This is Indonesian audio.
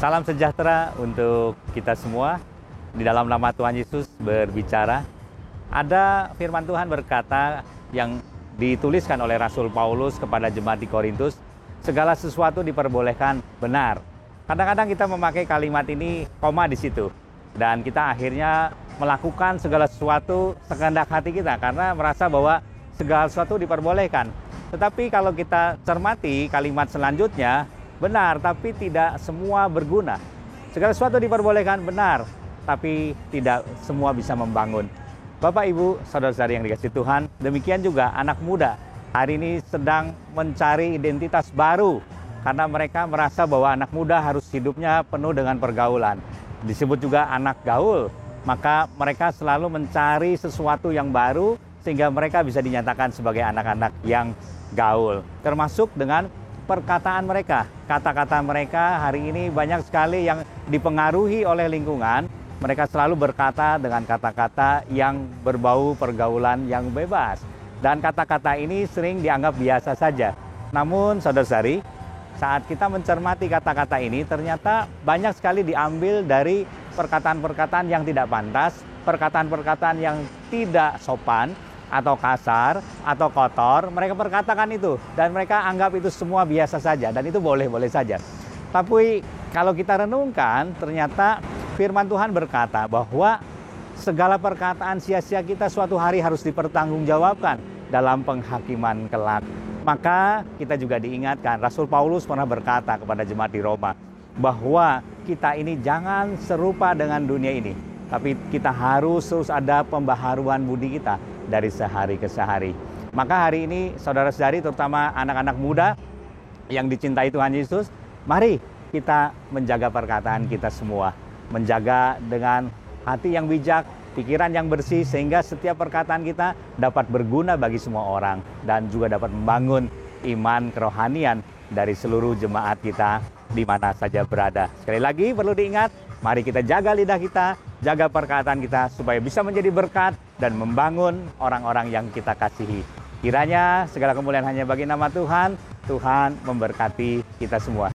Salam sejahtera untuk kita semua. Di dalam nama Tuhan Yesus berbicara. Ada firman Tuhan berkata yang dituliskan oleh Rasul Paulus kepada jemaat di Korintus, segala sesuatu diperbolehkan benar. Kadang-kadang kita memakai kalimat ini koma di situ. Dan kita akhirnya melakukan segala sesuatu sekehendak hati kita karena merasa bahwa segala sesuatu diperbolehkan. Tetapi kalau kita cermati kalimat selanjutnya, benar tapi tidak semua berguna. Segala sesuatu diperbolehkan benar, tapi tidak semua bisa membangun. Bapak, Ibu, saudara-saudari yang dikasih Tuhan, demikian juga anak muda hari ini sedang mencari identitas baru karena mereka merasa bahwa anak muda harus hidupnya penuh dengan pergaulan. Disebut juga anak gaul, maka mereka selalu mencari sesuatu yang baru sehingga mereka bisa dinyatakan sebagai anak-anak yang gaul. Termasuk dengan perkataan mereka. Kata-kata mereka hari ini banyak sekali yang dipengaruhi oleh lingkungan. Mereka selalu berkata dengan kata-kata yang berbau pergaulan yang bebas. Dan kata-kata ini sering dianggap biasa saja. Namun saudara-saudari, saat kita mencermati kata-kata ini ternyata banyak sekali diambil dari perkataan-perkataan yang tidak pantas, perkataan-perkataan yang tidak sopan, atau kasar atau kotor, mereka perkatakan itu dan mereka anggap itu semua biasa saja dan itu boleh-boleh saja. Tapi kalau kita renungkan, ternyata firman Tuhan berkata bahwa segala perkataan sia-sia kita suatu hari harus dipertanggungjawabkan dalam penghakiman kelak. Maka kita juga diingatkan, Rasul Paulus pernah berkata kepada jemaat di Roma bahwa kita ini jangan serupa dengan dunia ini, tapi kita harus terus ada pembaharuan budi kita dari sehari ke sehari. Maka hari ini saudara-saudari terutama anak-anak muda yang dicintai Tuhan Yesus, mari kita menjaga perkataan kita semua. Menjaga dengan hati yang bijak, pikiran yang bersih sehingga setiap perkataan kita dapat berguna bagi semua orang dan juga dapat membangun iman kerohanian dari seluruh jemaat kita di mana saja berada. Sekali lagi perlu diingat, mari kita jaga lidah kita, jaga perkataan kita supaya bisa menjadi berkat dan membangun orang-orang yang kita kasihi. Kiranya segala kemuliaan hanya bagi nama Tuhan, Tuhan memberkati kita semua.